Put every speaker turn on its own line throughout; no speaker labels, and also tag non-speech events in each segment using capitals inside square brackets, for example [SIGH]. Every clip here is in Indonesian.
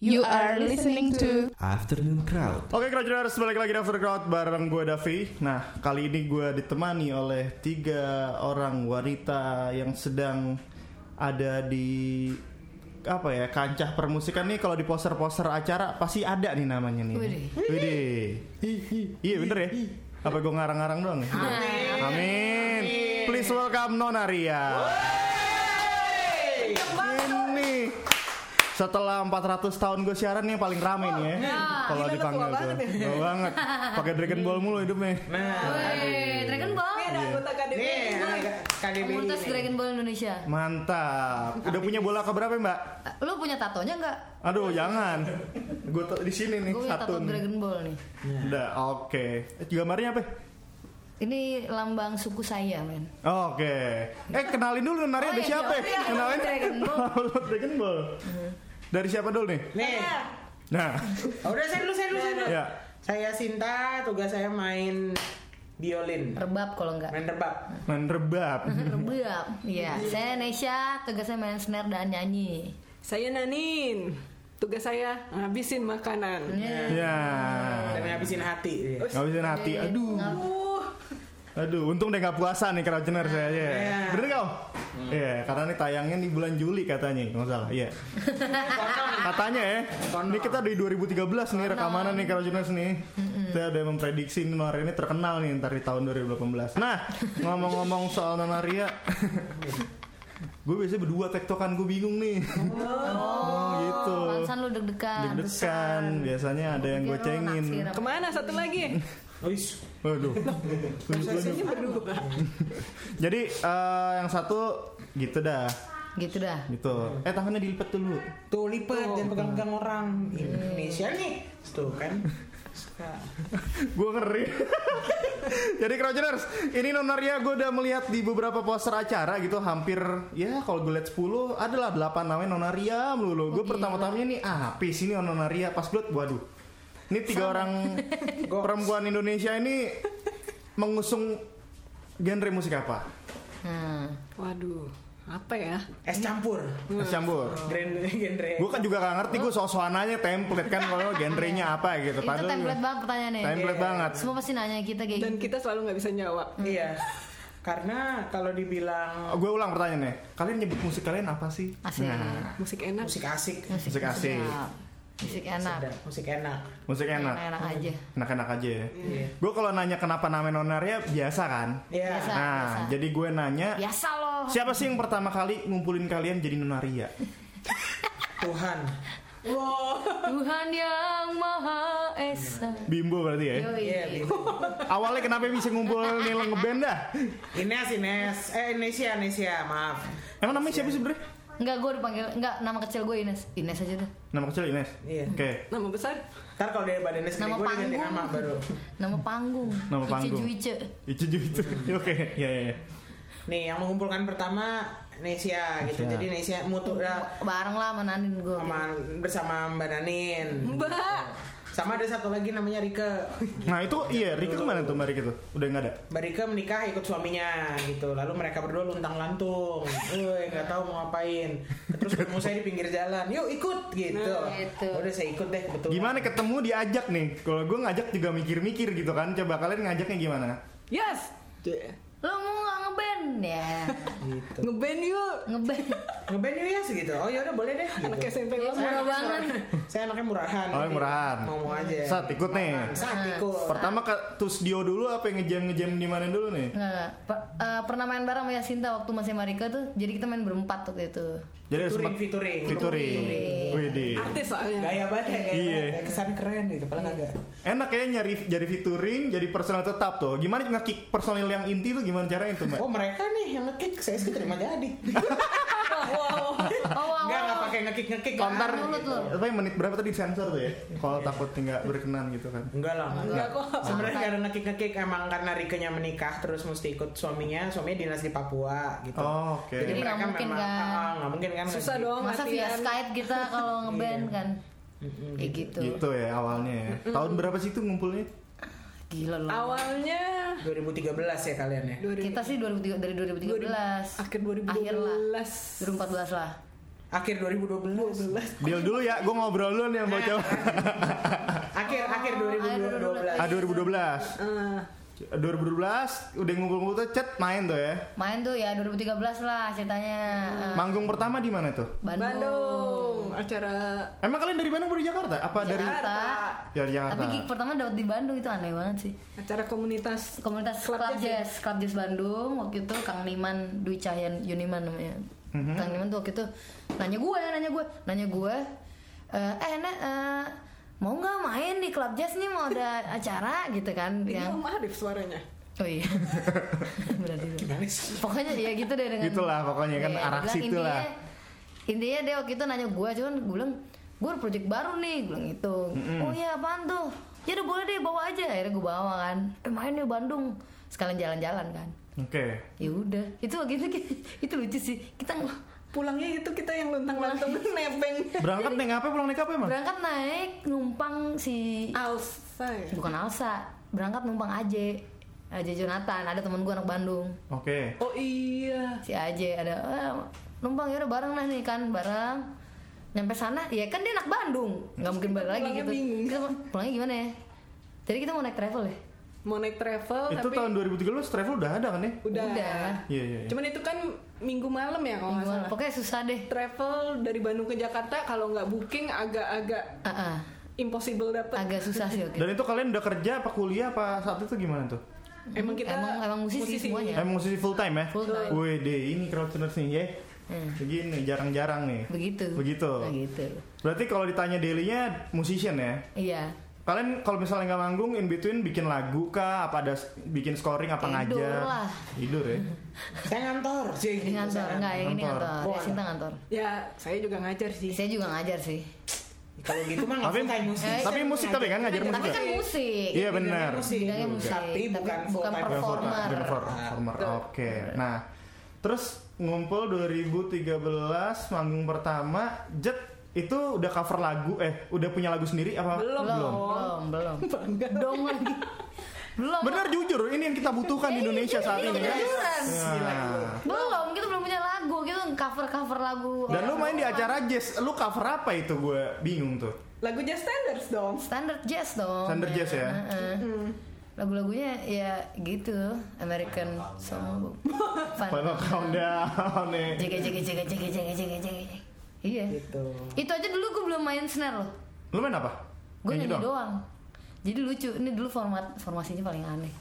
You are listening to
Afternoon Crowd.
Oke Crowders, balik lagi di After Crowd bareng gue Davi Nah kali ini gue ditemani oleh tiga orang wanita yang sedang ada di apa ya kancah permusikan nih kalau di poster-poster acara pasti ada nih namanya nih.
Widih.
Widih. Iya bener ya? Apa gue ngarang-ngarang doang? ya? Amin. Please welcome Nona Ria. Setelah 400 tahun gue siaran nih yang paling rame nih ya. Kalau dipanggil. Tua banget. [LAUGHS] Pakai Dragon Ball mulu hidupnya.
Wih, Dragon Ball
Ini ada anggota KDB.
Nih, KDB
Komunitas. Dragon Ball Indonesia
Mantap. Udah punya bola keberapa Mbak?
Eh, Lu punya tatonya nggak?
Aduh jangan. Gue di sini nih
Gue tato
satu. nih.
Dragon Ball nih
Udah oke. Eh, Gambarnya apa?
Ini lambang suku saya men
Oke. Eh kenalin dulu Nari
Oh,
ada
iya,
siapa?
iya, iya.
Kenalin.
Dragon Ball. [LAUGHS]
Dragon Ball. Dari siapa dulu nih?
Nih,
Nah,
oh, [LAUGHS] udah saya dulu, saya dulu, saya dulu.
ya.
Saya Sinta, tugas saya main violin,
Rebab kalau nggak
main rebab.
Main rebab. [LAUGHS] [LAUGHS]
Rebab Iya Saya Nesha Tugasnya main snare dan nyanyi
Saya Nanin. Tugas saya ngabisin makanan.
Iya.
Ya.
Dan ngabisin hati.
Ngabisin hati. Aduh. Aduh, untung deh nggak puasa nih Crowdgener saya ya.
Iya.
Bener kau? Iya, karena nih tayangnya di bulan Juli katanya, nggak salah. Iya. [LAUGHS] katanya ya. Ini kita di 2013 nih rekamannya nih Crowdgeners nih. Kita ada yang memprediksi nih Nonaria ini terkenal nih ntar di tahun 2018. Nah, [LAUGHS] ngomong-ngomong soal Nonaria, [LAUGHS] gue biasanya berdua tektokan gue bingung nih. Oh, gitu.
Pansan lu deg-degan
Deg-degan, biasanya ada yang gue cengin.
Ke mana satu lagi? Berdua. [LAUGHS] [LAUGHS]
Jadi eh, yang satu gitu dah,
Gitu dah
gitu. Eh tangannya dilipat dulu.
tuh lipat dan pegang-pegang orang Indonesia nih. Tuh kan. [LAUGHS]
Gue ngeri. Jadi Crowdgeners, ini Nonaria gue udah melihat di beberapa poster acara gitu hampir ya kalau gue lihat 10 adalah 8 namanya Nonaria melulu. Gue pertama-tamanya nih ah, apa sih ini Nonaria pas gue liat, waduh. Ini tiga orang [LAUGHS] perempuan Indonesia ini mengusung genre musik apa?
Hmm.
Waduh, apa ya?
Es campur.
Mas campur.
Genre genre.
Gue kan juga gak ngerti gue soal-soalnya template kan kalau [LAUGHS] genre-nya apa gitu.
Itu
Padahal
template banget pertanyaannya
template banget.
Semua pasti nanya kita kayak
Dan
gitu
kita selalu nggak bisa jawab.
Iya. Karena kalau dibilang
gue ulang pertanyaannya. Kalian nyebut musik kalian apa sih?
Asik
Nah,
Musik enak.
musik asik,
musik asik.
Sedap. Musik enak
sedap, musik enak.
Musik enak.
Enak aja
Enak-enak aja ya.
Iya.
Gue kalau nanya kenapa namanya Nonaria biasa kan?
Iya.
Biasa.
Nah, jadi gue nanya
Biasa loh
siapa sih yang pertama kali ngumpulin kalian jadi Nonaria?
Tuhan.
Tuhan yang Maha Esa
Bimbo berarti ya.
Iya, gitu.
Awalnya kenapa bisa ngumpul nih lo ngeband dah?
Ines, Ines, eh Indonesia, Indonesia, maaf.
Emang namanya siapa sih sebenernya?
Enggak, gue dipanggil Enggak, nama kecil gue Ines Ines aja deh
Nama kecil Ines.
Iya.
Oke.
Nama besar?
Ntar kalau dari badan Ines
Nama
gue
panggung
nama baru.
Nama panggung
Nama
Ice
panggung.
Juice
Itu itu. [LAUGHS] Oke, ya ya. ya.
Nih yang mengumpulkan pertama Nesia gitu. Jadi Nesia mutu ya,
Bareng lah sama Nanin gue
sama bersama Mbak Nanin.
Mbak.
Sama ada satu lagi namanya Rike.
Nah itu iya, Rika ke mana tuh Mbak Rika tuh? Udah nggak ada?
Mbak Rike menikah ikut suaminya gitu. Lalu mereka berdua luntang lantung. Eh nggak tahu mau ngapain. Terus ketemu saya di pinggir jalan. Yuk ikut gitu.
Nah, gitu.
Udah saya ikut deh kebetulan.
Gimana ketemu diajak nih? Kalau gue ngajak juga mikir-mikir gitu kan. Coba kalian ngajaknya gimana?
Yes.
Lo mau ngeband? Ya [LAUGHS]
Gitu.
Ngeband yuk.
Ngeband
Ngeband yuk ya segitu. Oh ya udah boleh deh. Gitu.
Anak SMP
Ya, murah banget
Saya anaknya murahan.
Oh, murahan.
Mau mau aja.
Saat ikut nih.
Saat ikut.
Pertama ke studio dulu apa yang ngejam ngejam di mana dulu nih?
Nggak. Per- eh, pernah main bareng sama Yasinta waktu masih Marika tuh Jadi kita main berempat waktu itu
Jadi
Featuring,
sempat
featuring.
featuring. Widih.
Artis soalnya.
Gaya banget ya, gaya
Iya.
banget. Kesan keren gitu, padahal kagak.
Enak ya nyari jadi featuring, jadi personal tetap tuh. Gimana ngekick personil yang inti tuh gimana caranya tuh, Mbak?
Oh mereka nih yang ngekick, saya sih terima jadi.
Oh wow, [LAUGHS]
Enggak, enggak
wow.
pakai ngekick ngekick.
Lu.
apa ya, menit berapa tadi sensor tuh ya? Kalau takut nggak berkenan gitu kan.
Enggak lah, enggak.
kok.
Sebenarnya nggak ada ngekick ngekick emang karena Rikenya menikah terus mesti ikut suaminya, suaminya dinas di Papua gitu.
Oh, oke.
Jadi nggak mungkin kan.
ah, nggak mungkin kan.
Susah dong
Masa via
latihan.
Skype kita kalau ngeband
Iya.
kan Kayak gitu
Gitu ya awalnya ya. Tahun berapa sih itu ngumpulnya?
Gila loh
Awalnya
2013 ya kalian ya.
2000
Kita sih 2003, dari 2013
akhir 2012.
Akhir lah 2014 lah
akhir 2012.
Deal dulu ya, gue ngobrol dulu nih yang bocah. [LAUGHS]
akhir akhir 2012.
ah 2012.
Eh,
2012 udah ngumpul-ngumpul tuh chat main tuh ya.
Main tuh ya 2013 lah ceritanya. Eh,
Manggung pertama di mana tuh?
Bandung.
Bandung acara
Emang kalian dari Bandung atau dari Jakarta? Apa dari
Jakarta.
ya dari Jakarta?
Tapi gig pertama dapat di Bandung itu aneh banget sih.
acara komunitas
Komunitas
Club
Club,
Jazz ya?
Jazz, Club Jazz Bandung waktu itu Kang Niman Dwi Cahyan Yuniman namanya.
Mhm.
Kang Niman tuh waktu itu nanya gue, nanya gue, nanya gue, eh eh Nek, eh, mau nggak main di Club Jazz nih mau ada acara gitu kan?
ini
Yang
Arif suaranya
oh iya, [LAUGHS] berarti itu.
Gimana sih?
Pokoknya ya gitu deh dengan
Gitulah pokoknya kan
Iya,
arah situ lah.
intinya- dia waktu itu nanya gue, cuman gue bilang gue ada project baru nih, gue bilang gitu. Oh iya apaan tuh? Ya udah boleh deh bawa aja. Akhirnya gue bawa kan. Eh main di Bandung. Sekalian jalan-jalan kan.
Oke.
Ya udah, itu waktu itu [LAUGHS] itu lucu sih. Kita
pulangnya itu kita yang luntang-lantung nebeng
Berangkat naik apa pulang naik apa emang?
berangkat naik numpang si
Alsa ya?
bukan Alsa, berangkat numpang Aje. Aje Jonathan, ada temen gue anak Bandung.
Oke.
oh iya
si Aje ada eh, numpang ya udah bareng lah nih kan bareng nyampe sana ya kan dia anak Bandung nggak mungkin balik lagi
Pulangnya
gitu
bingung.
kita pulangnya gimana ya jadi kita mau naik travel ya
mau naik travel
Itu
tapi
tahun 2013 travel udah ada kan ya?
udah
Udah.
Iya iya. iya.
cuman itu kan minggu malam ya kalau nggak salah
pokoknya susah deh
travel dari Bandung ke Jakarta kalau nggak booking agak-agak
Ah, ah.
impossible dapet
agak susah sih oke
Dan itu kalian udah kerja apa kuliah apa saat itu gimana tuh?
emang kita
emang emang musisi, semuanya
Emang musisi full time ya?
Full time.
Wih deh ini crowdtuners nih ya.
Hmm.
Begini jarang-jarang nih.
begitu
Begitu.
begitu
Berarti kalau ditanya dailynya musician ya?
iya
Kalian kalau misalnya nggak manggung in between bikin lagu kah? Apa ada bikin scoring apa
Tidur
ngajar?
lah.
Tidur ya. [LAUGHS]
Saya ngantor sih.
di kantor enggak ya ini
Kantor.
kantor ya. Sinta kantor
ya saya juga ngajar sih
saya juga ngajar sih
Kalau gitu mah nggak
Tapi-
musik.
Eh,
Tapi musik tapi kan ngajar musik.
tapi
ya?
kan musik
Iya benar.
Musik. Tapi bukan
bukan performer
Bukan performer. Oke. Nah, terus ngumpul 2013 manggung pertama Jet itu udah cover lagu eh udah punya lagu sendiri apa?
Belum.
belum. Belum. Belum dong lagi. Belum.
Bener jujur ini yang kita butuhkan di Indonesia saat ini
beneran.
Nah.
belum kita belum punya lagu kita cover cover lagu.
Dan lu main di acara jazz, lu cover apa itu? Gue bingung tuh.
lagu jazz standards dong.
Standard jazz dong.
Standard jazz ya?
Heeh. lagu-lagunya ya gitu American song fun [LAUGHS]
Final countdown nih.
jege jege jege jege jege jege jege iya.
Gitu.
itu aja dulu gue belum main snare loh.
Lu main apa?
gue
Nyanyi
nyanyi doang. jadi lucu ini dulu format formasinya paling aneh.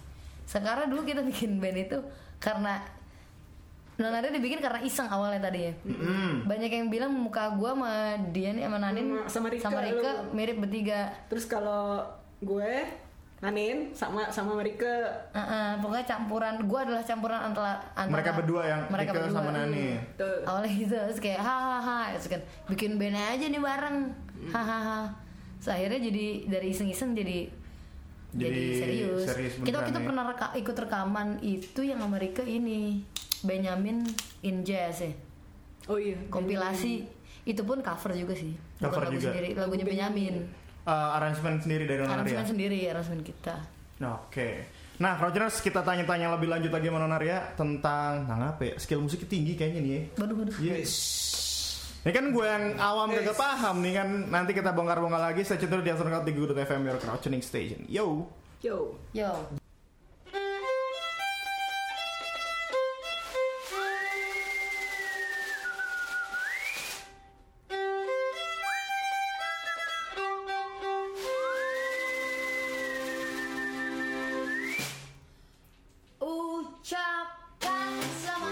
Sekarang dulu kita [LAUGHS] bikin band itu karena Nonada dibikin karena iseng awalnya tadinya. Banyak yang bilang muka gue sama dia nih sama Nanin
Sama- sama Rika,
Rika
lu-
mirip bertiga.
Terus kalau gue Nanin sama sama Mereka.
Heeh, pokoknya campuran gue adalah campuran antara, antara
Mereka berdua yang
mereka
Rika
berdua.
sama Nani.
tuh
awalnya gitu terus kayak hahaha terus kan bikin band aja nih bareng. Hahaha Terus akhirnya jadi dari iseng-iseng jadi jadi,
Jadi
serius,
serius
kita kita
ya.
pernah reka- ikut rekaman itu yang Amerika ini Benjamin in Jazz ya.
Oh iya
kompilasi itu pun cover juga sih. Bukan
Cover
lagu
juga.
sendiri lagunya Benjamin
Eh, arrangement sendiri dari Nonaria.
aransemen sendiri aransemen kita
Oke. Nah, Rogerers kita tanya-tanya lebih lanjut lagi sama Nonaria tentang tentang apa ya? Skill musik tinggi kayaknya nih ya.
waduh waduh
Yes. Ini kan gue yang awam gak paham nih kan Nanti kita bongkar-bongkar lagi Saya cerita di Astronaut di Good.fm Your Crowd Tuning Station Yo
yo
yo chop, chop,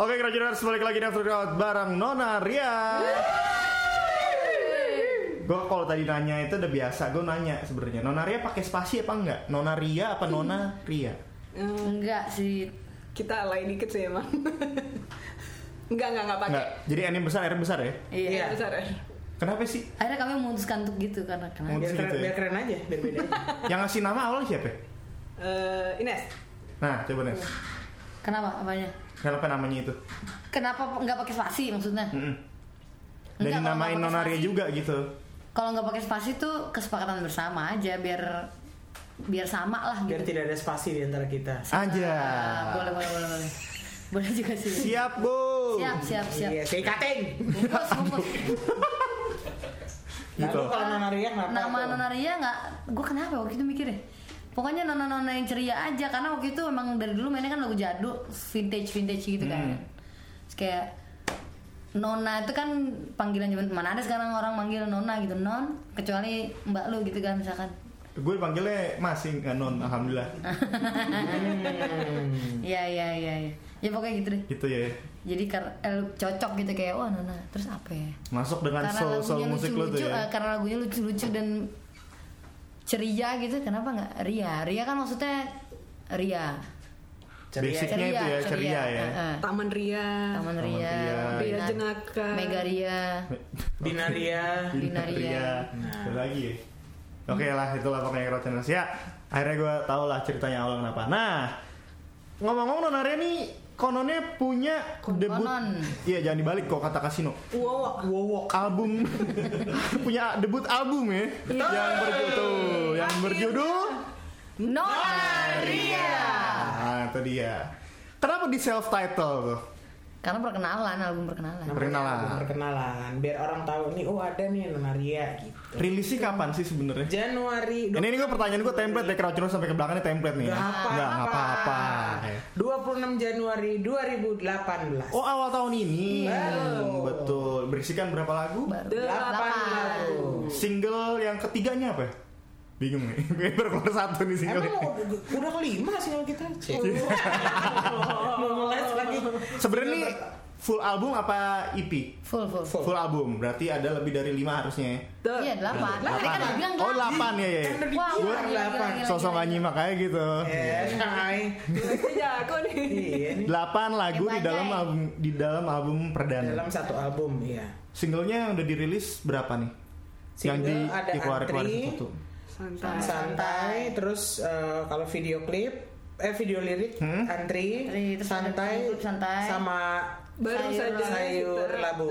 Oke, Krajoners balik lagi di After Crowd bareng Nona Ria. Gue kalau tadi nanya itu udah biasa, gue nanya sebenarnya Nona Ria pakai spasi apa enggak? Nona Ria apa Nona Ria?
Enggak sih.
Kita alay dikit sih emang. enggak, enggak, enggak pakai.
Enggak. Jadi N besar, R besar ya?
Iya.
Iya.
Besar ya.
Kenapa sih?
Akhirnya kami memutuskan untuk gitu karena kenapa?
Biar keren,
gitu ya?
biar keren aja biar beda aja. [LAUGHS]
Yang ngasih nama awalnya siapa?
Eh, Ines.
Nah, coba Nes.
Kenapa? Apanya?
Kenapa namanya itu?
Kenapa nggak pakai spasi maksudnya?
Mm-mm. Dan
Enggak, kalau
dinamain
nggak pakai
Nona Ria
spasi.
juga gitu.
Kalau nggak pakai spasi tuh kesepakatan bersama aja biar biar sama lah
biar
gitu.
tidak ada spasi di antara kita
Aja.
Ah, boleh boleh boleh boleh. [LAUGHS] Boleh juga sih.
Siap, Bu.
siap siap siap.
iya saya kating
Bungkus bungkus.
Gitu.
lalu kalau nona Ria kenapa
Nama
tuh?
Nona Ria nggak, gue kenapa waktu itu mikirnya? Pokoknya nona-nona yang ceria aja karena waktu itu emang dari dulu mainnya kan lagu jadul, vintage vintage gitu kan.
Hmm.
Terus kayak Nona itu kan panggilan zaman mana ada sekarang orang manggil Nona gitu non kecuali Mbak lu gitu kan misalkan.
Gue panggilnya masih nggak non, alhamdulillah. [LAUGHS]
Iya iya iya iya. Ya pokoknya gitu deh.
Gitu ya.
Jadi kar- eh, cocok gitu kayak wah Nona terus apa ya?
Masuk dengan soul soul musik lu tuh ya.
eh, karena lagunya lucu-lucu dan ceria gitu kenapa nggak Ria Ria kan maksudnya Ria
Ceria.
Basicnya itu ya, ceria ya.
eh, eh.
Taman Ria.
Taman Ria
Ria.
Jenaka.
Mega [LAUGHS] Ria
Dina Ria
Dina Ria.
Ria.
Nah.
Ada lagi ya? Oke lah, itulah pokoknya Crowdtuners. Ya, akhirnya gue tau lah ceritanya awal kenapa. Nah, ngomong-ngomong Nona Ria nih kononnya punya debut.
Konon.
Iya, jangan dibalik kok kata kasino.
Wow.
Wowok
Album [LAUGHS] punya debut album ya. Yang berjudul yang berjudul
Nona Ria
Nah, itu dia. Kenapa di self title tuh?
Karena perkenalan album perkenalan
Namanya
Perkenalan.
album perkenalan biar orang tahu nih oh ada nih nona Ria gitu
Rilisnya kapan sih sebenarnya?
Januari
Ini ini gue pertanyaan gue template deh Crowdtuners sampai ke belakang ini template nih. ya.
Gak apa-apa.
Nggak, nggak apa-apa. ya.
26 Januari 2018
Oh awal tahun ini.
Baru.
Betul. Berisikan berapa lagu?
baru
Delapan lagu
Single yang ketiganya apa? Bingung nih. [LAUGHS] Kayak baru keluar satu nih single.
Emang udah, udah kelima single kita Cek. [LAUGHS] Mau ngeles lagi
Sebenarnya nih full album apa EP?
full full
Full.
Full album. Berarti ada lebih dari lima harusnya. ya?
Iya delapan tadi kan udah bilang
Oh delapan ya ya.
Wah,
delapan.
gila.
Sosok nggak nyimak kayak gitu.
Masih jago nih.
Iya.
Delapan lagu di dalam album di dalam album perdana.
Dalam satu album ya.
Singlenya yang udah dirilis berapa nih? yang di
ada Antri,
satu.
Santai.
santai terus eh, kalau video klip eh video lirik
Hmm?
antri,
Antri, terus
santai,
santai.
sama
Baru
Sayur
saja
sayur labu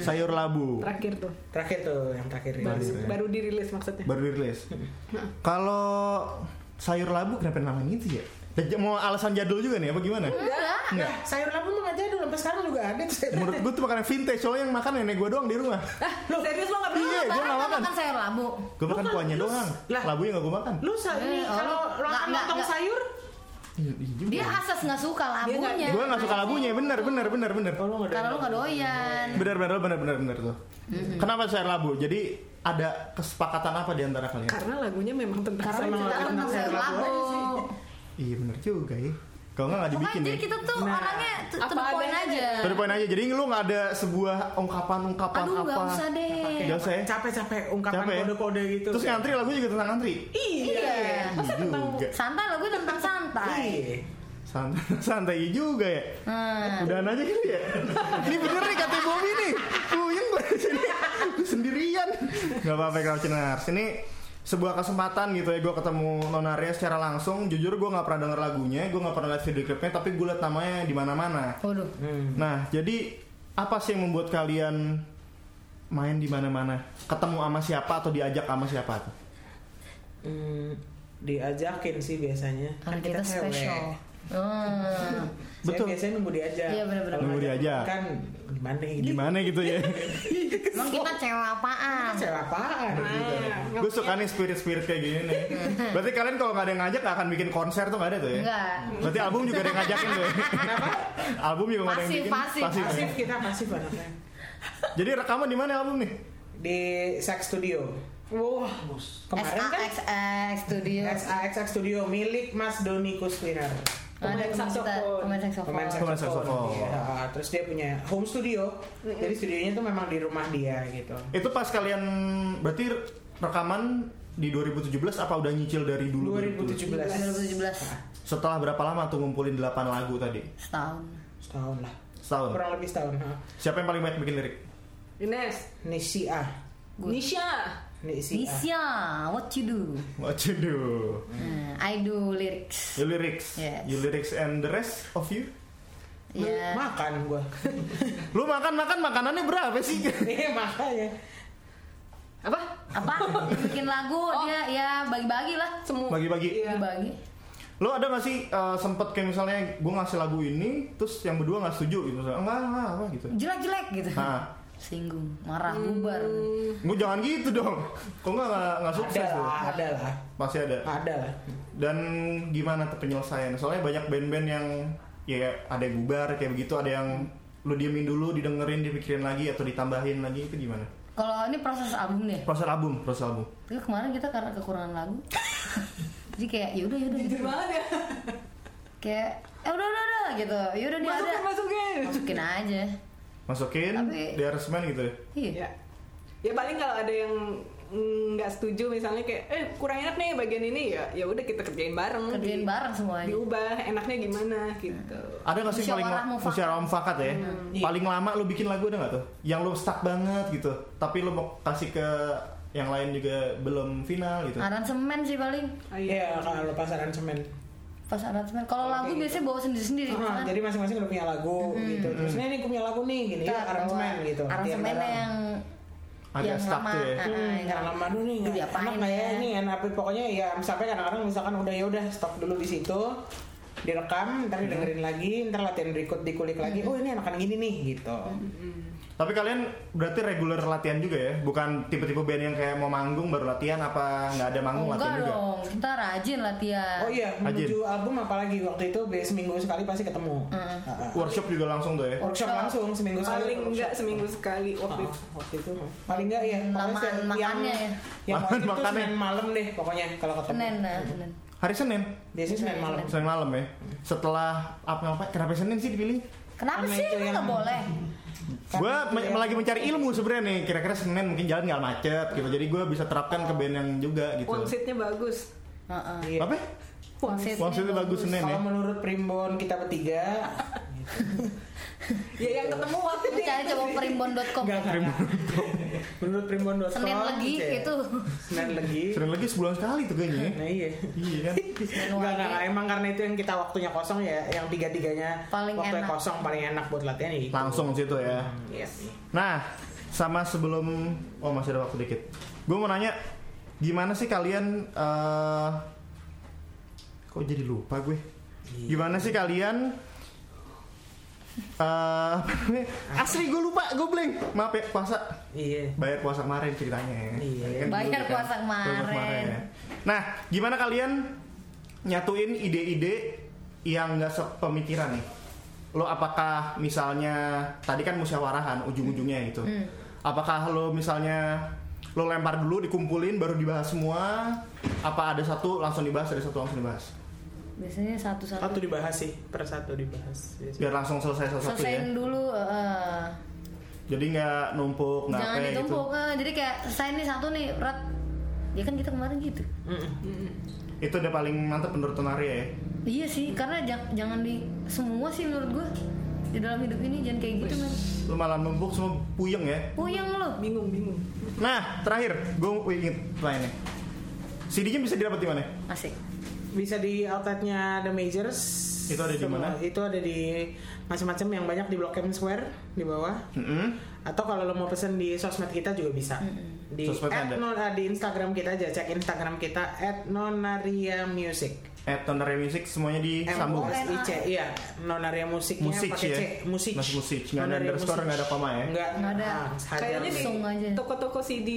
Sayur labu.
Terakhir tuh.
terakhir tuh yang terakhir
Baru,
ya.
baru dirilis maksudnya.
Baru dirilis. Kalau sayur labu kenapa namanya itu ya? Ya, Mau alasan jadul juga nih apa gimana?
enggak
Enggak.
sayur labu mah jadul sampai sekarang juga ada tuh sayur
Menurut gue tuh makanan vintage soalnya yang makan nenek gue doang di rumah.
Loh, serius lo nggak
Iya,
pernah?
gue
Lebaran
nggak
kan
makan.
makan sayur labu
Gue makan kuahnya
kan-
doang.
lah.
Labunya nggak gue makan.
lu sa
Eh,
ini kalau
lu-
lo
nggak,
makan lontong sayur
dia asas nggak suka labunya
Gue nggak suka labunya, bener bener bener bener.
oh, lu nggak
karena lu nggak doyan
Bener bener bener bener bener tuh. Kenapa sayur labu? Jadi ada kesepakatan apa di antara kalian?
Karena lagunya memang tentang
karena sayur
sayur labu.
Iya bener juga ya. Kalau nggak nggak dibikin
jadi
ya.
kita tuh
Nah,
orangnya to to
apa
the point
adanya
aja.
Dari poin aja. Jadi lu nggak ada sebuah ungkapan-ungkapan
Aduh
apa.
nggak usah deh.
Nggak usah ya?
capek-capek ungkapan
Capek ya?
kode-kode gitu
Terus ngantri lagu juga tentang ngantri.
iya
Iya.
Iya juga.
Santai lagu tentang santai.
Iya.
Santai, [LAUGHS] santai juga ya.
Hmm.
Udahan aja gitu ya. [LAUGHS] Ini bener nih kata Bobby nih. Puyeng gue [LAUGHS] di sini. Gue sendirian. Gak apa-apa Crouchiners. Ini sebuah kesempatan gitu ya gue ketemu Nonaria secara langsung jujur gue nggak pernah denger lagunya gue nggak pernah lihat video klipnya tapi gue liat namanya di mana-mana
Waduh.
nah jadi apa sih yang membuat kalian main di mana-mana ketemu sama siapa atau diajak sama siapa tuh
Hmm, diajakin sih biasanya.
Karena kita spesial. Hmm. [LAUGHS]
Saya
Betul.
biasanya nunggu diajak.
Iya, benar-benar.
Nunggu
ngajak
diajak.
Kan gimana gitu.
gimana gitu ya [LAUGHS]
Emang kita cewek apaan?
Cewek apaan gitu.
gue suka nih spirit-spirit kayak gini nih [LAUGHS] berarti kalian kalau nggak ada yang ngajak nggak akan bikin konser tuh nggak ada tuh ya
Enggak.
berarti album juga ada yang ngajakin tuh ya [LAUGHS] album juga nggak ada yang
Pasif,
bikin
pasif.
ya?
Pasif kita pasif anaknya.
jadi rekaman di mana album nih
Di Sax Studio. Wah, kemarin kan
SAXX Studio.
SAXX Studio milik Mas Doni Kuswinner.
Pemain saxophone.
pemain saxophone.
Pemain saxophone. Iya, terus dia punya home studio. Jadi studionya tuh memang di rumah dia gitu.
itu pas kalian berarti rekaman di 2017 apa udah nyicil dari dulu
2017.
2017
setelah berapa lama tuh ngumpulin 8 lagu tadi
setahun.
Setahun lah.
setahun
Kurang lebih setahun. ha.
siapa yang paling banyak bikin lirik
Ines,
Nisia.
Nisha,
Nisia.
Nisha, what you do?
what you do
Nah, I do lyrics.
you lyrics
Yes.
you lyrics and the rest of you
Ya.
Makan gua. [LAUGHS]
lu makan makan makanannya berapa sih
Iya makanya.
apa?
Apa? Bikin lagu, dia ya bagi-bagi lah.
Semua.
bagi-bagi
Iya.
Bagi.
Lo ada gak sih eh, sempet kayak misalnya gue ngasih lagu ini, terus yang berdua nggak setuju gitu, enggak enggak apa gitu.
Jelek-jelek gitu.
Nah,
Singgung, marah, bubar.
gue jangan gitu dong. Kok nggak nggak nggak
Ada
sukses tuh?
lah, ada lah.
Pasti ada.
Ada lah.
Dan gimana tuh penyelesaian? Soalnya banyak band-band yang ya ada yang bubar kayak begitu, ada yang lu diemin dulu, didengerin, dipikirin lagi atau ditambahin lagi itu gimana?
Kalau ini proses album nih.
Proses album, proses album.
Tapi kemarin kita karena kekurangan lagu. [LAUGHS] Jadi kayak yaudah yaudah gitu.
Jujur banget ya.
Kayak eh udah udah udah gitu. Yaudah dia ada.
Masukin, masukin.
Masukin aja.
Masukin
Tapi-
di aransemen gitu ya.
Iya.
Ya. Ya paling kalau ada yang mm, nggak setuju misalnya kayak eh kurang enak nih bagian ini ya ya udah kita kerjain bareng
Kerjain
Di-
bareng semuanya.
diubah enaknya gimana gitu
Ada gak sih paling
Musyawarah mufakat.
musyawarah mufakat ya?
Iya.
Paling lama lu bikin lagu ada gak tuh? Yang lu stuck banget gitu, tapi lu mau kasih ke yang lain juga belum final gitu.
Aransemen sih paling.
Ah,
Iya, kalau pas aransemen.
Pas aransemen. Kalau lagu
Oke.
biasanya bawa sendiri-sendiri.
Ah,
kan.
jadi masing-masing udah punya lagu gitu. Terus ini gue punya lagu nih gini, yuk aransemen gitu. bareng.
yang
Agak
yang
stuck
lama.
tuh ya.
Hmm,
yang
yang lama dulu nih, nggak
diapain
enak nggak ya
ya?
ini enak tapi pokoknya ya sampai kadang-kadang misalkan udah ya udah stop dulu di situ direkam, ntar didengerin lagi, ntar latihan berikut dikulik lagi, oh ini enakan gini nih gitu.
Tapi kalian berarti reguler latihan juga ya? Bukan tipe-tipe band yang kayak mau manggung baru latihan apa nggak ada manggung
Oh,
latihan
enggak
juga?
dong, kita rajin latihan.
Oh iya, menuju album apalagi waktu itu seminggu sekali pasti ketemu. Ah, ah.
Workshop juga langsung tuh ya?
Workshop langsung seminggu sekali.
paling enggak seminggu sekali waktu
Ah,
itu
waktu itu paling enggak ya setiap-
makannya ya.
yang
Lamaan
wajib tuh
makannya.
Senin malam deh pokoknya kalau ketemu
Senin, nah, Senin.
Hari Senin?
biasanya Senin malam
Senin malam ya? Setelah apa apa? Kenapa Senin sih dipilih?
Kenapa
Sama
sih?
itu
Emang
yang-
nggak boleh?
Gue
itu yang-
lagi mencari ilmu sebenarnya nih. Kira-kira Senin mungkin jalan nggak macet gitu. Jadi gue bisa terapkan ke band yang juga gitu.
Wangsitnya bagus
Heeh.
Iya.
Apa?
Wangsitnya
Wangsitnya bagus Senin ya?
kalau menurut Primbon kita bertiga [LAUGHS]
ya yang ketemu waktu
Lu cari coba perimbon.com.
enggak enggak menurut Primbon.com
Senin lagi itu.
Senin lagi
Senin lagi sebulan sekali tuh kayaknya. ya.
nah iya
Iya kan? [LAUGHS]
Enggak, enggak, emang karena itu yang kita waktunya kosong ya yang tiga-tiganya
Paling
waktunya
enak.
kosong paling enak buat latihan ya itu.
Langsung situ ya.
Iya.
Nah, sama sebelum oh masih ada waktu dikit. Gue mau nanya gimana sih kalian eh kok jadi lupa gue? Gimana sih kalian eh namanya? Asli gue lupa, gue blank. Maaf ya, puasa.
Iya.
Bayar puasa kemarin ceritanya.
Iya.
Kan dulu
Bayar
kan.
puasa kemarin.
ya. Nah, gimana kalian nyatuin ide-ide yang nggak sepemikiran nih? Lo apakah misalnya tadi kan musyawarahan ujung-ujungnya gitu.
Hmm.
Apakah lo misalnya lo lempar dulu dikumpulin baru dibahas semua? Apa ada satu langsung dibahas, ada satu langsung dibahas?
Biasanya satu-satu.
Satu dibahas sih, per satu dibahas. biasanya.
Biar langsung selesai satu-satu ya.
Selesaiin dulu. heeh.
Jadi nggak numpuk, nggak
Jangan
gitu.
ditumpuk. eh, jadi kayak selesai nih satu nih, berat. Ya kan kita kemarin gitu.
Mm-mm.
Itu udah paling mantep menurut Tonaria ya.
Iya sih, karena jang- jangan di semua sih menurut gue di dalam hidup ini jangan kayak gitu men.
Lo malah numpuk semua puyeng ya.
Puyeng lo.
bingung bingung
Nah, terakhir gue inget pertanyaannya. CD-nya bisa didapat di mana?
Asik.
Bisa di outletnya The Majors.
Itu ada di mana?
Itu ada di macam-macam yang banyak di Blok M Square di bawah.
Mm-mm.
Atau kalau lo mau pesen di sosmed kita juga bisa. Di
Sosmednya
at
ada?
non- ah, di Instagram kita aja cek Instagram kita @nonaria_music.
At Tonare Music semuanya disambung.
M O C iya Nonaria musiknya
Musik
pakai
ya?
C musik
Masih musik, nggak ada
Nonaria
underscore,
Musik.
nggak ada koma ya?
nggak
Nggak ada.
ah,
Kayaknya di
Langsung aja.
toko-toko CD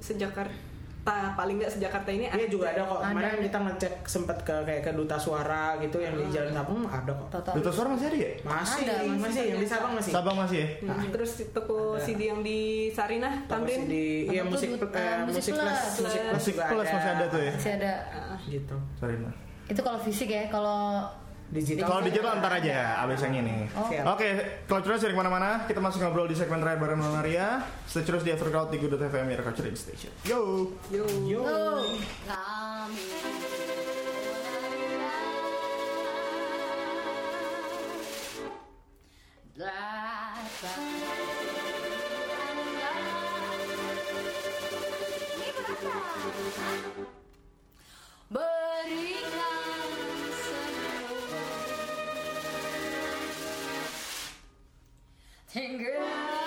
sejakarta paling nggak sejakarta ini
Iya juga ada kok.
Ada,
Kemarin
ada.
kita ngecek sempet ke kayak ke Duta Suara gitu yang di Jalan Sabang ada kok.
Total.
Duta Suara masih ada ya?
Masih,
Ada,
masih,
masih.
yang di Sabang masih.
Sabang masih ya?
Hmm, terus toko
Ada.
CD yang di Sarinah, Tamrin.
di iya musik
Duta-
eh,
Musik
musik
Plus.
plus, musik plus
masih ada tuh ya?
Masih ada.
Ah,
Gitu.
Sorry nah.
Itu kalau fisik ya, kalau
Digital.
Kalau digital antar aja abis yang ini.
Oh.
Oke, kalau terus dari mana-mana, kita masih ngobrol di segmen terakhir bareng Nonaria. Stay terus di Aftercrowd di Good FM, your culture station. Yo!
Yo.
Yo.
Kami Berikan
Latin.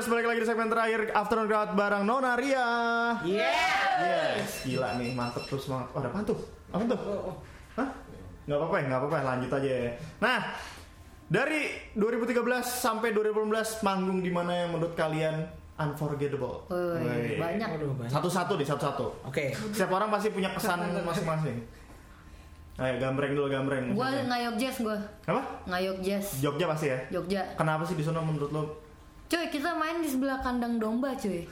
Jelas balik lagi di segmen terakhir Afternoon Crowd bareng Nonaria.
Yeah.
Yes, gila nih, mantep terus semangat. Oh, ada apa tuh? Apa tuh? Hah? Nggak apa-apa ya, nggak apa-apa, lanjut aja ya. Nah, dari 2013 sampai 2015 manggung di mana yang menurut kalian unforgettable?
Woi, banyak.
Satu-satu deh, satu-satu.
Oke.
Setiap orang pasti punya kesan masing-masing. Ayo, gambreng dulu, gambreng.
Gua ngayok jazz gua.
Apa?
Ngayok jazz.
Jogja pasti ya?
Jogja.
Kenapa sih di sana menurut lo?
Cuy, kita main di sebelah kandang domba, cuy.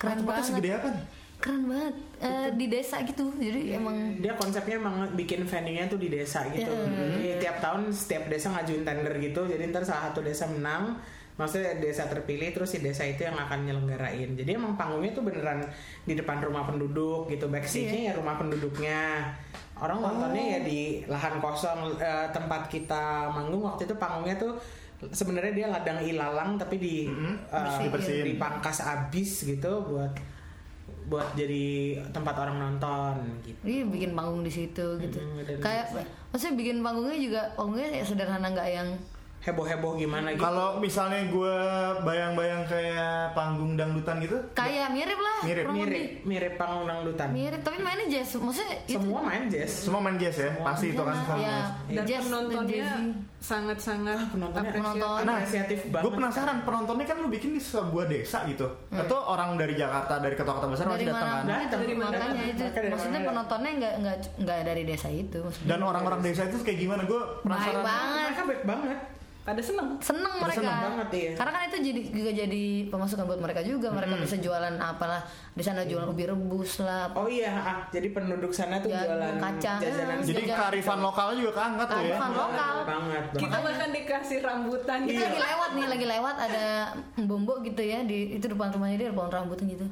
Keren
Tempatnya
banget.
segede apa nih?
Keren banget. Eh, di desa gitu. Jadi emang
Dia konsepnya emang bikin venue-nya tuh di desa gitu. Jadi tiap tahun setiap desa ngajuin tender gitu. Jadi ntar salah satu desa menang, maksudnya desa terpilih terus si desa itu yang akan nyelenggarain. Jadi emang panggungnya tuh beneran di depan rumah penduduk gitu. Backstage-nya ya rumah penduduknya. Orang nontonnya ya di lahan kosong eh, tempat kita manggung waktu itu panggungnya tuh sebenarnya dia ladang ilalang tapi di eh,
Dibersihin.
dipangkas abis gitu buat buat jadi tempat orang nonton gitu.
dia bikin panggung di situ gitu.
Hmm, dan
Kayak maksudnya bikin panggungnya juga panggungnya ya sederhana nggak yang
heboh-heboh gimana gitu.
Kalau misalnya gue bayang-bayang kayak panggung dangdutan gitu,
kayak mirip lah.
Mirip,
mirip
lebih.
mirip panggung dangdutan.
Mirip, tapi mainnya jazz. Maksudnya itu
Semua main jazz.
semua main jazz ya, pasti itu kan
Iya,
semua.
ya,
Dan
jazz,
penontonnya. Sangat-sangat
Penontonnya
Penonton.
Nah,
apresiatif banget.
gue penasaran penontonnya kan lu bikin di sebuah desa gitu, atau orang dari Jakarta dari kota-kota besar
Hmm. dari
pasti datang
mana
kan?
Dari mana?
makanya itu
dari
maksudnya
mana?
penontonnya nggak nggak nggak dari desa itu maksudnya
Dan orang-orang desa itu kayak gimana? Gue
baik
penasaran.
banget
Mereka baik banget.
Pada seneng
seneng mereka
seneng banget, iya.
karena kan itu jadi juga jadi pemasukan buat mereka juga mereka bisa jualan apalah di sana jualan ubi rebus lah
Oh iya, ah, jadi penduduk sana tuh
Jagung,
jualan
kacang.
jajanan.
Hmm.
Jadi
Jajan.
kearifan lokalnya juga keangkat tuh ya.
Kearifan lokal.
banget, banget.
kita bahkan dikasih rambutan
kita
gitu
lagi lewat nih lagi lewat ada bombo gitu ya di itu depan rumahnya dia ada pohon rambutan gitu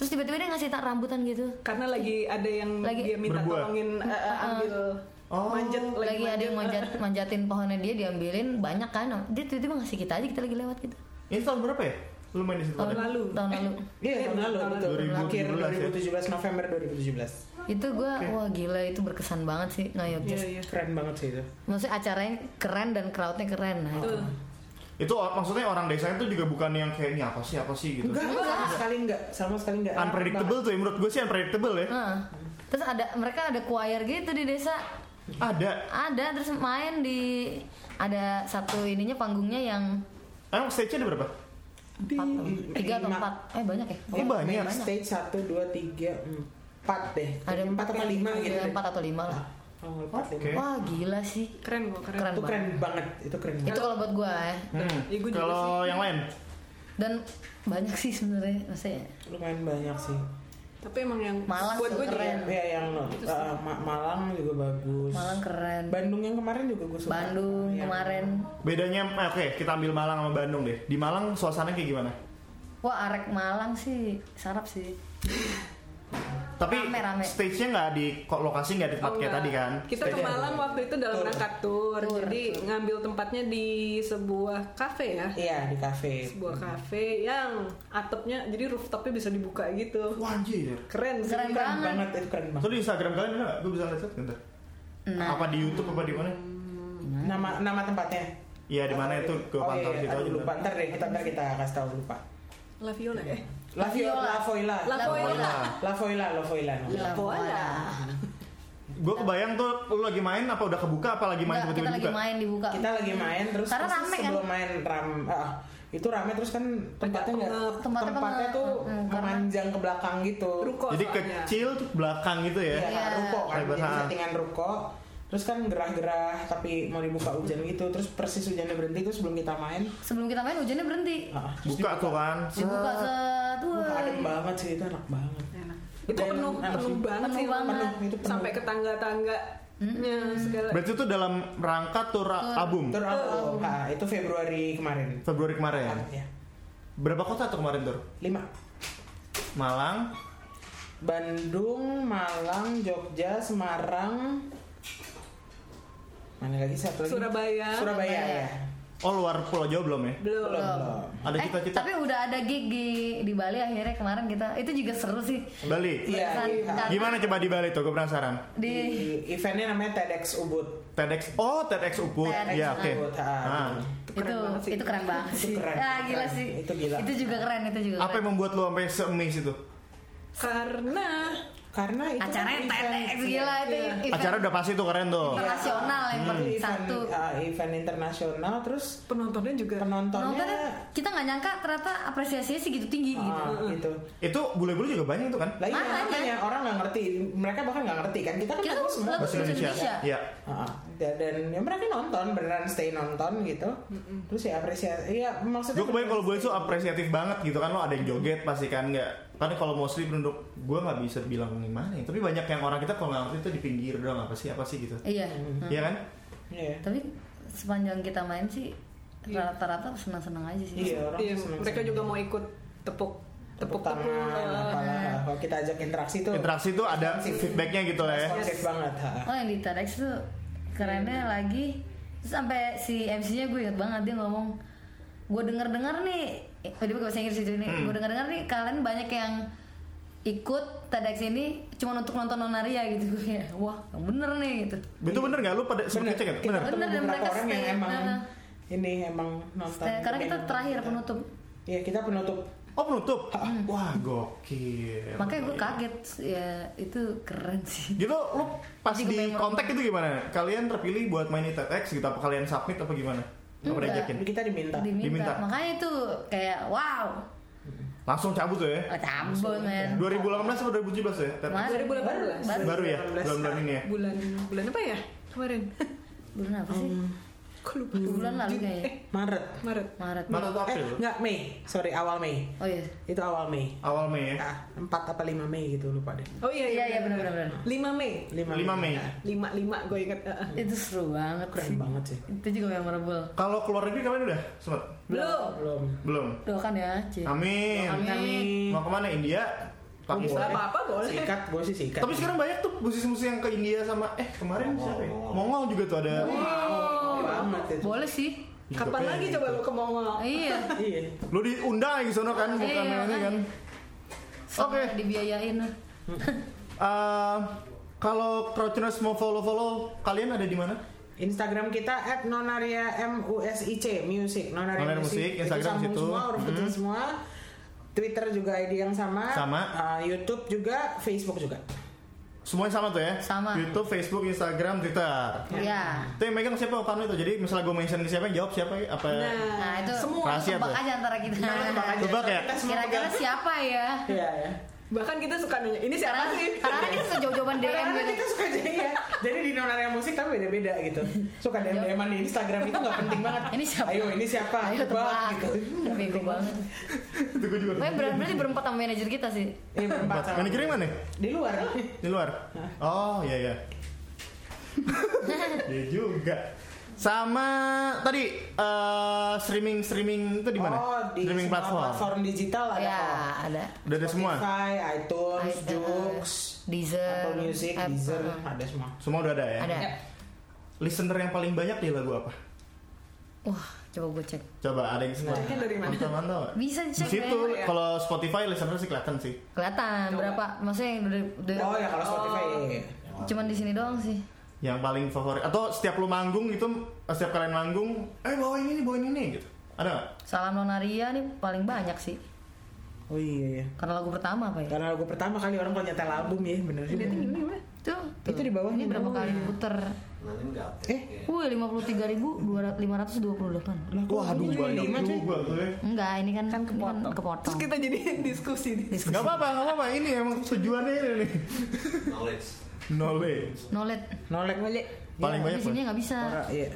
terus tiba-tiba dia ngasih tak rambutan gitu
karena lagi ada yang
Lagi
dia minta
berbuah.
tolongin eh, eh, ambil
Oh.
manjat
lagi ada yang manjat manjatin pohonnya dia diambilin banyak kan dia tiba-tiba ngasih kita aja kita lagi lewat gitu
Ini tahun berapa ya? Lu main di situ?
tahun
lalu.
tahun lalu [LAUGHS]
Iya, tahun lalu
tahun
betul.
lalu.
Akhir
2017 ya?
2017 November 2017.
itu gua wah gila itu berkesan banget sih Ngayog
iya iya
Keren banget sih itu.
maksudnya acaranya keren dan crowdnya keren nah itu.
Tuh.
Itu or- maksudnya orang desa itu juga bukan yang kayak ini apa sih apa sih gitu.
Enggak, sama sekali enggak, sama sekali enggak.
Unpredictable tuh ya menurut gue sih unpredictable ya.
Nah, terus ada mereka ada choir gitu di desa
Ada.
ada terus main di ada satu ininya panggungnya yang
Emang stage-nya ada berapa?
empat tiga atau empat eh banyak ya
Oh, banyak.
Main stage 1 2 3 4 deh.
ada
empat atau lima gitu.
Iya, empat atau lima lah
Oh, lima.
wah gila sih
keren kok keren,
keren
Itu keren
banget
banget, itu keren
itu
banget.
kalau buat gua ya
Hmm.
Iya, gua juga
Kalau yang lain?
dan banyak sih sebenarnya maksudnya
Lumayan banyak sih.
tapi emang yang
Malang
buat gue juga
keren.
Ya yang uh, Ma- Malang juga bagus.
Malang keren
Bandung yang kemarin juga gue suka.
Bandung
Yang-
kemarin
Bedanya eh, oke, kita ambil Malang sama Bandung deh. Di Malang suasananya kayak gimana?
wah arek Malang sih sarap sih [LAUGHS]
Tapi
Rame-rame.
stage-nya nggak di kok lokasi nggak di tempat
Oh,
kayak tadi kan?
Kita ke Malang waktu itu dalam
Tour.
rangka tour,
Tour,
jadi ngambil tempatnya di sebuah kafe ya.
Iya di kafe.
Sebuah kafe yang atapnya jadi rooftopnya bisa dibuka gitu.
Wah anjir.
Keren sih.
Keren
Keren
banget.
banget itu keren banget.
Tuh di Instagram kalian ada nggak? Gue bisa lihat bentar.
Nah.
Apa di YouTube apa di mana?
Nama nama tempatnya.
Iya di mana itu? Gue
oh,
pantau
iya, aduh,
aja.
lupa ntar deh kita ntar kita kasih tahu lupa.
La Viola ya.
La Viola, La Voila,
La Voila.
La Voila, La Voila.
La Voila.
Gue kebayang tuh lu lagi main apa udah kebuka apa lagi main tiba-tiba
kita lagi main dibuka
Kita lagi main terus
Karena
terus
rame kan?
sebelum main ram ah, itu rame terus kan tempatnya nggak.
Tempatnya
tempatnya, tuh
Mm, karena-
memanjang ke belakang gitu.
Ruko
Jadi
soalnya.
kecil tuh belakang gitu ya?
Iya,
Iya.
ruko kan, jadi settingan ruko. Terus kan gerah-gerah tapi mau dibuka hujan gitu. Terus persis hujannya berhenti terus sebelum kita main.
sebelum kita main hujannya berhenti
ah, terus
Buka tuh kan?
dibuka set
Wah,
wah.
adem banget sih itu enak banget.
Enak. Itu
Dan
penuh
enak
penuh
sih.
banget
Penuh
sih.
banget.
Penuh, itu penuh.
Sampai ke tangga-tangga segala.
Berarti itu dalam rangka tur album
Tur album. Ah, itu Februari kemarin.
Februari kemarin.
Ya.
Berapa kota tuh kemarin tur?
Lima.
Malang,
Bandung, Malang, Jogja, Semarang. Mana lagi satu lagi?
Surabaya.
Surabaya ya.
oh luar Pulau Jawa belum ya?
Belum.
Belum, belum.
Ada
Eh,
cita-cita
tapi udah ada gig di di Bali akhirnya kemarin kita itu juga seru sih
Bali.
Iya, iya.
Gimana coba di Bali tuh? Gue penasaran.
di
Di eventnya namanya TEDx Ubud.
TEDx. Oh, TEDx.
TEDx
Ya, oke.
Ubud. ah.
Ah.
itu
keren banget sih.
itu keren banget
Itu
sih
keren,
ah gila
keren.
sih
Itu gila.
itu juga keren itu juga
Apa
keren.
yang membuat lu sampai se-amaze itu?
Karena
Karena itu
acaranya
kan
TEDx gila itu
Iya.
event
Acara udah pasti tuh keren tuh.
internasional yang per
Itu event,
satu
ah, event internasional terus
penontonnya juga
penontonnya
nontonnya kita nggak nyangka ternyata apresiasinya segitu tinggi gitu
ah, gitu.
Itu bule-bule juga banyak itu kan?
Lah iya,
Makanya.
orang nggak ngerti, mereka bahkan nggak ngerti kan kita kan
kita
semua.
lagu
Bahasa Indonesia. Iya.
Ah, dan, dan ya mereka nonton beneran stay nonton gitu. Terus ya apresiasi, iya maksudnya.
Gue kebayang kalau bule itu apresiatif banget gitu kan lo ada yang joget pasti kan nggak kan kalau mostly penduduk gue nggak bisa bilang gimana ya. Tapi banyak yang orang kita kalau nggak ngerti itu di pinggir doang apa sih apa sih gitu.
Iya.
Iya kan?
Iya.
tapi sepanjang kita main sih rata-rata senang-senang aja sih.
Iya, orang
iya,
seneng
mereka juga mau ikut tepuk
tepuk
tepuk
tangan, apalah. Kalau kita ajak interaksi tuh
interaksi itu ada feedbacknya gitu lah ya.
Responsif banget. ha.
oh yang di TEDx tuh kerennya lagi. Terus sampai si MC-nya gue inget banget dia ngomong gue denger dengar nih eh, dia pakai bahasa Inggris itu nih.
Hmm.
gue denger dengar nih kalian banyak yang ikut TEDx ini cuma untuk nonton nonaria gitu. [LAUGHS] Ya wah yang bener nih gitu.
Itu bener nggak? Lu pada
Bener,
cek
kita
bener.
Bener, dan mereka
orang yang
stay,
emang
nah.
ini emang nonton.
Stay- karena kita
Memang
terakhir
kita.
penutup.
Iya kita penutup.
oh penutup? Wah gokil.
Makanya gue kaget. Ya itu keren sih.
Gitu lu pas
Jadi
di kontak itu gimana? Kalian terpilih buat main di TEDx gitu? Apa kalian submit apa gimana
Enggak.
diajakin
Kita diminta.
diminta.
Diminta.
makanya itu kayak wow
langsung cabut tuh ya
oh, cabut men
2018 atau 2017 ya?
Kemarin.
2018.
baru
baru ya
2018.
bulan-bulan ini ya
bulan bulan apa ya kemarin
bulan apa sih
Kok lupa?
bulan lalu kayaknya
Maret
Maret.
Maret
Maret atau
eh
April?
nggak Mei sorry awal Mei
oh iya
itu awal Mei
Awal Mei ya.
ah, 4 apa 5 Mei gitu lupa deh
Oh iya
iya iya benar benar benar
5 Mei.
5
5 Mei.
Ah,
5 5 gue inget.
Itu seru banget
keren
sih
banget sih
itu juga memorable
Kalau keluar negeri kalian udah sempat?
Belum.
belum
Belum.
doakan ya Ci
Amin.
Amin.
Mau ke mana? India? Pakistan?
Boleh apa-apa boleh.
sikat gue sih sikat
Tapi sekarang banyak tuh musisi-musisi yang ke India sama eh kemarin siapa ya? Mongol juga tuh ada.
Wow, banget itu
boleh sih
Kapan lagi coba lo ke Mongol?
iya [LAUGHS]
iya
Lu diundang lagi sono kan bukan
Iya,
ini kan.
Sama
Oke.
dibiayain [LAUGHS]
Eh, kalau Crouchers mau follow-follow kalian ada di mana?
Instagram kita at nonaria music music nonaria,
Nonaria Musik,
Itu
Instagram
sambung
situ.
semua huruf kecil
Mhm.
semua Twitter juga ID yang sama
Sama.
Uh, YouTube juga Facebook juga
Semuanya sama tuh ya?
Sama.
YouTube, Facebook, Instagram, Twitter.
ya
Itu yang megang siapa kamu itu? Jadi misalnya gue mention ke siapa yang jawab siapa apa?
nah itu
semua
Rahasia
tebak
tuh.
aja antara kita
Tebak ya?
Kita semua
kira-kira siapa ya
Iya ya
Bahkan kita suka nanya, ini siapa
karena
sih?
karena kita suka jawab-jawaban DM
Karena
gitu
kita suka jadi [LAUGHS] ya. Jadi di nonaria musik tapi beda-beda gitu. Suka DM DM di Instagram itu nggak penting banget.
Ini siapa?
Ayo ini siapa?
ayo
Tebak, gitu.
bego banget
itu gue juga.
Pokoknya ber- berarti berempat sama manajer kita sih
Iya berempat sama.
Manajernya mana?
Di luar.
Di luar. Oh iya iya. [LAUGHS] Iya juga. Sama tadi eh, streaming streaming itu di mana?
Oh, di
streaming
semua
platform.
platform digital ada
ya
kok.
ada
Udah ada semua.
Spotify, iTunes,
iTunes,
Joox,
Deezer
Apple Music, Deezer,
uh,
ada semua.
Semua udah ada ya.
ada
Ya.
Listener yang paling banyak di lagu apa?
wah coba gue cek
Coba ada yang semua.
Ceknya dari mana?
Mantap mantap.
bisa
Di
cek
situ
ya.
kalau Spotify listener sih kelihatan sih.
kelihatan berapa maksudnya yang udah, udah-
Oh ya kalau Spotify
Oh.
iya, iya.
cuman di sini doang sih
Yang paling favorit atau setiap lu manggung itu setiap kalian manggung, eh bawain ini bawain ini gitu. Ada?
Salam Nonaria nih paling banyak sih
Oh iya ya.
karena lagu pertama apa ya
Karena lagu pertama kali orang kalau nyetel album ya bener juga.
tuh, tuh.
Itu di bawah,
ini berapa kali diputer
Eh,
Wih, lima puluh tiga ribu lima ratus dua puluh delapan.
Wah, aduh banyak juga tuh ya.
Enggak, ini kan
Kan kepotong.
kepotong.
Terus kita jadi [LAUGHS] diskusi nih.
Gak apa-apa, gak apa-apa. Ini emang tujuannya ini nih.
knowledge
Knowledge.
Nolet.
nolek
Balik.
Paling banyak
Di sini nggak bisa.
Orang, iya.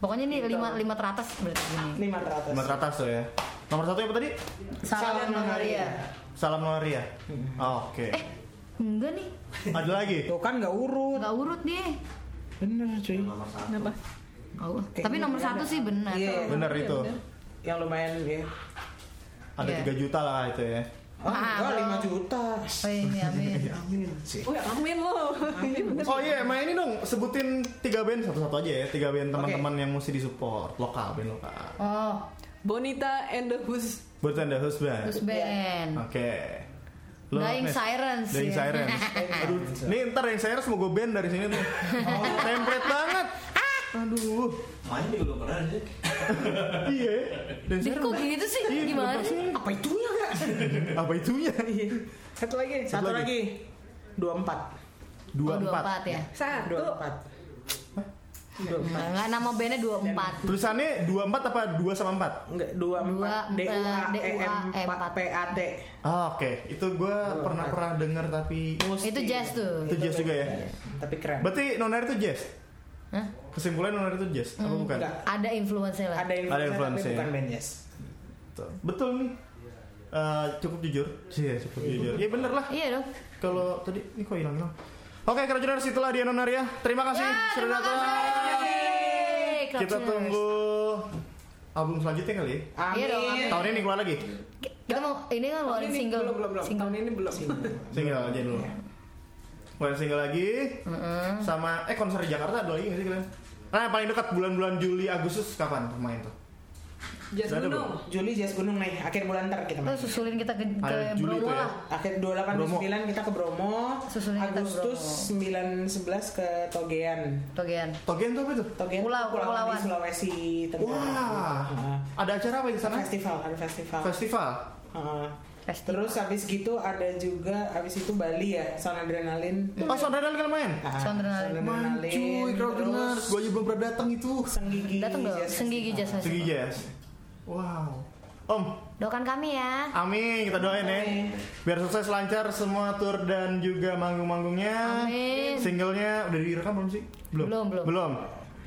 Pokoknya ini lima lima teratas berarti ini.
Lima teratas.
Mas atas tuh ya. Nomor satu apa tadi?
Salam Nonaria.
Salam Nonaria. Oke.
Eh, enggak nih.
Ada lagi?
Tuh kan nggak urut.
Enggak urut dia.
Bener cuy.
Kenapa?
Oh,
Kayak
tapi nomor
ada.
satu sih benar.
Iya.
Bener itu.
Yang lumayan ya.
Ada
Iya.
3 juta lah itu ya.
Oh,
Ah,
enggak. 5 juta.
Oh, ini [LAUGHS] amin.
Amin sih.
Oh ya amin lo.
Oh iya, main ini dong. Sebutin tiga band satu-satu aja ya. Tiga band teman-teman yang mesti disupport. Lokal, band lokal.
Oh,
Bonita and the Who's.
Buat Anda husband.
terus band.
Oke. Lo,
Dying
Nes,
Sirens.
Dying
ya.
Sirens. [LAUGHS] Aduh, nih ntar Dying Sirens mau gue band dari sini tuh. [LAUGHS] Template banget. Aduh.
main juga belum pernah sih [LAUGHS]
Iya.
Ih, kok gitu sih?
Iya,
Gimana sih?
Apa itunya enggak? [LAUGHS]
Apa itunya?
Satu lagi.
Satu
lagi.
lagi. 24.
Dua
Oh,
empat.
24 ya.
Satu.
24.
Nah, Enggak nama bandnya 24.
Tulisannya dua empat apa dua sama empat?
Enggak, 24. D U A E M 4 P A T.
Ah, Oke, itu gue pernah pernah dengar tapi
Itu jazz tuh.
itu jazz juga ya.
Tapi keren.
Berarti Nonar itu jazz.
Hah?
Kesimpulan Nonar itu jazz, apa bukan?
Enggak.
Ada influence lah.
Ada influence,
Ada influence,
tapi
ya.
bukan band jazz.
Betul. Betul nih. Eh, cukup jujur. Iya, cukup jujur. Iya bener lah.
Iya dong.
Kalau tadi ini kok hilang hilang. Oke, Kerajuners itulah dia Nonaria. Terima kasih
Ya,
sudah
terima
datang.
kasih.
Kita tunggu album selanjutnya kali ya.
Amin.
Iya dong, amin.
Tahun ini keluar lagi.
Kita mau ini kan
ini
single.
belum belum belum.
Single.
Tahun ini belum.
Single aja dulu. Keluarin single lagi.
Heeh.
Sama eh konser di Jakarta ada lagi nggak sih kalian? Nah, yang paling dekat bulan-bulan Juli Agustus kapan main tuh?
Jas
ada
Gunung.
Juli Jazz Gunung nih, akhir bulan ntar kita main.
susulin kita ke, ke Bromo
tuh ya.
lah.
Akhir 28
Bromo.
29 kita ke Bromo.
Susulin kita ke
Agustus 9 11 ke Togean.
Togean.
Togen tuh apa itu?
Togean
Pulau,
tuh kepulauan
kepulauan.
di Sulawesi Tenggara.
Wah, ada acara apa di sana?
Festival, ada festival.
Festival.
Heeh.
Festival.
Terus habis gitu ada juga habis itu Bali ya, sound adrenalin.
Oh, saudara kalian main?
Ah,
Sound adrenalin.
Man, cuy, Crowdtuners. Gue aja belum pernah datang itu.
Senggigi.
Datang dong, Senggigi Jazz
Festival.
Jazz. Wow. Om,
Doakan kami ya.
amin kita doain ya. Biar sukses lancar semua tour dan juga manggung-manggungnya.
Amin.
Singlenya udah direkam belum sih?
Belum, belum.
Belum.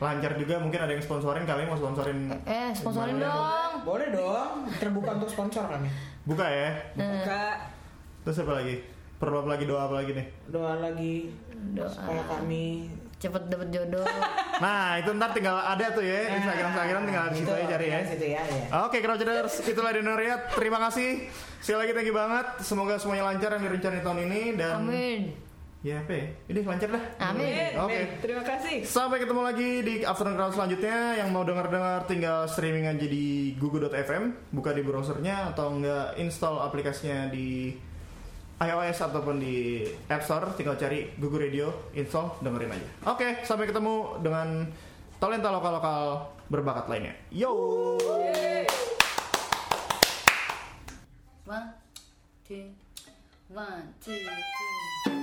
Lancar juga mungkin ada yang sponsorin kalian mau sponsorin
Eh, sponsorin dong.
Boleh dong, terbuka untuk sponsor kami.
buka ya
Kak,
terus apa lagi perlu apa lagi doa apa lagi nih
Doa lagi
Doa.
supaya kami
Cepet dapet jodoh. [LAUGHS]
nah itu ntar tinggal ada tuh ya Instagram Instagram tinggal di situ
Itu,
aja cari ya
ya, ya.
Oke Crouchers, itulah Denoria. Terima kasih. Sekali lagi thank you banget. Semoga semuanya lancar yang direncanain tahun ini dan
Amin.
Ya apa ya? Ini lancar dah.
Amin.
Oke.
eh, terima kasih.
Sampai ketemu lagi di Afternoon Crowd selanjutnya. Yang mau denger-dengar tinggal streaming aja di gugu.fm, buka di browsernya atau enggak install aplikasinya di iOS ataupun di App Store, tinggal cari Gugu Radio, install, dengerin aja. Oke, sampai ketemu dengan talenta lokal-lokal berbakat lainnya. Yo.
One, two, one, two, two.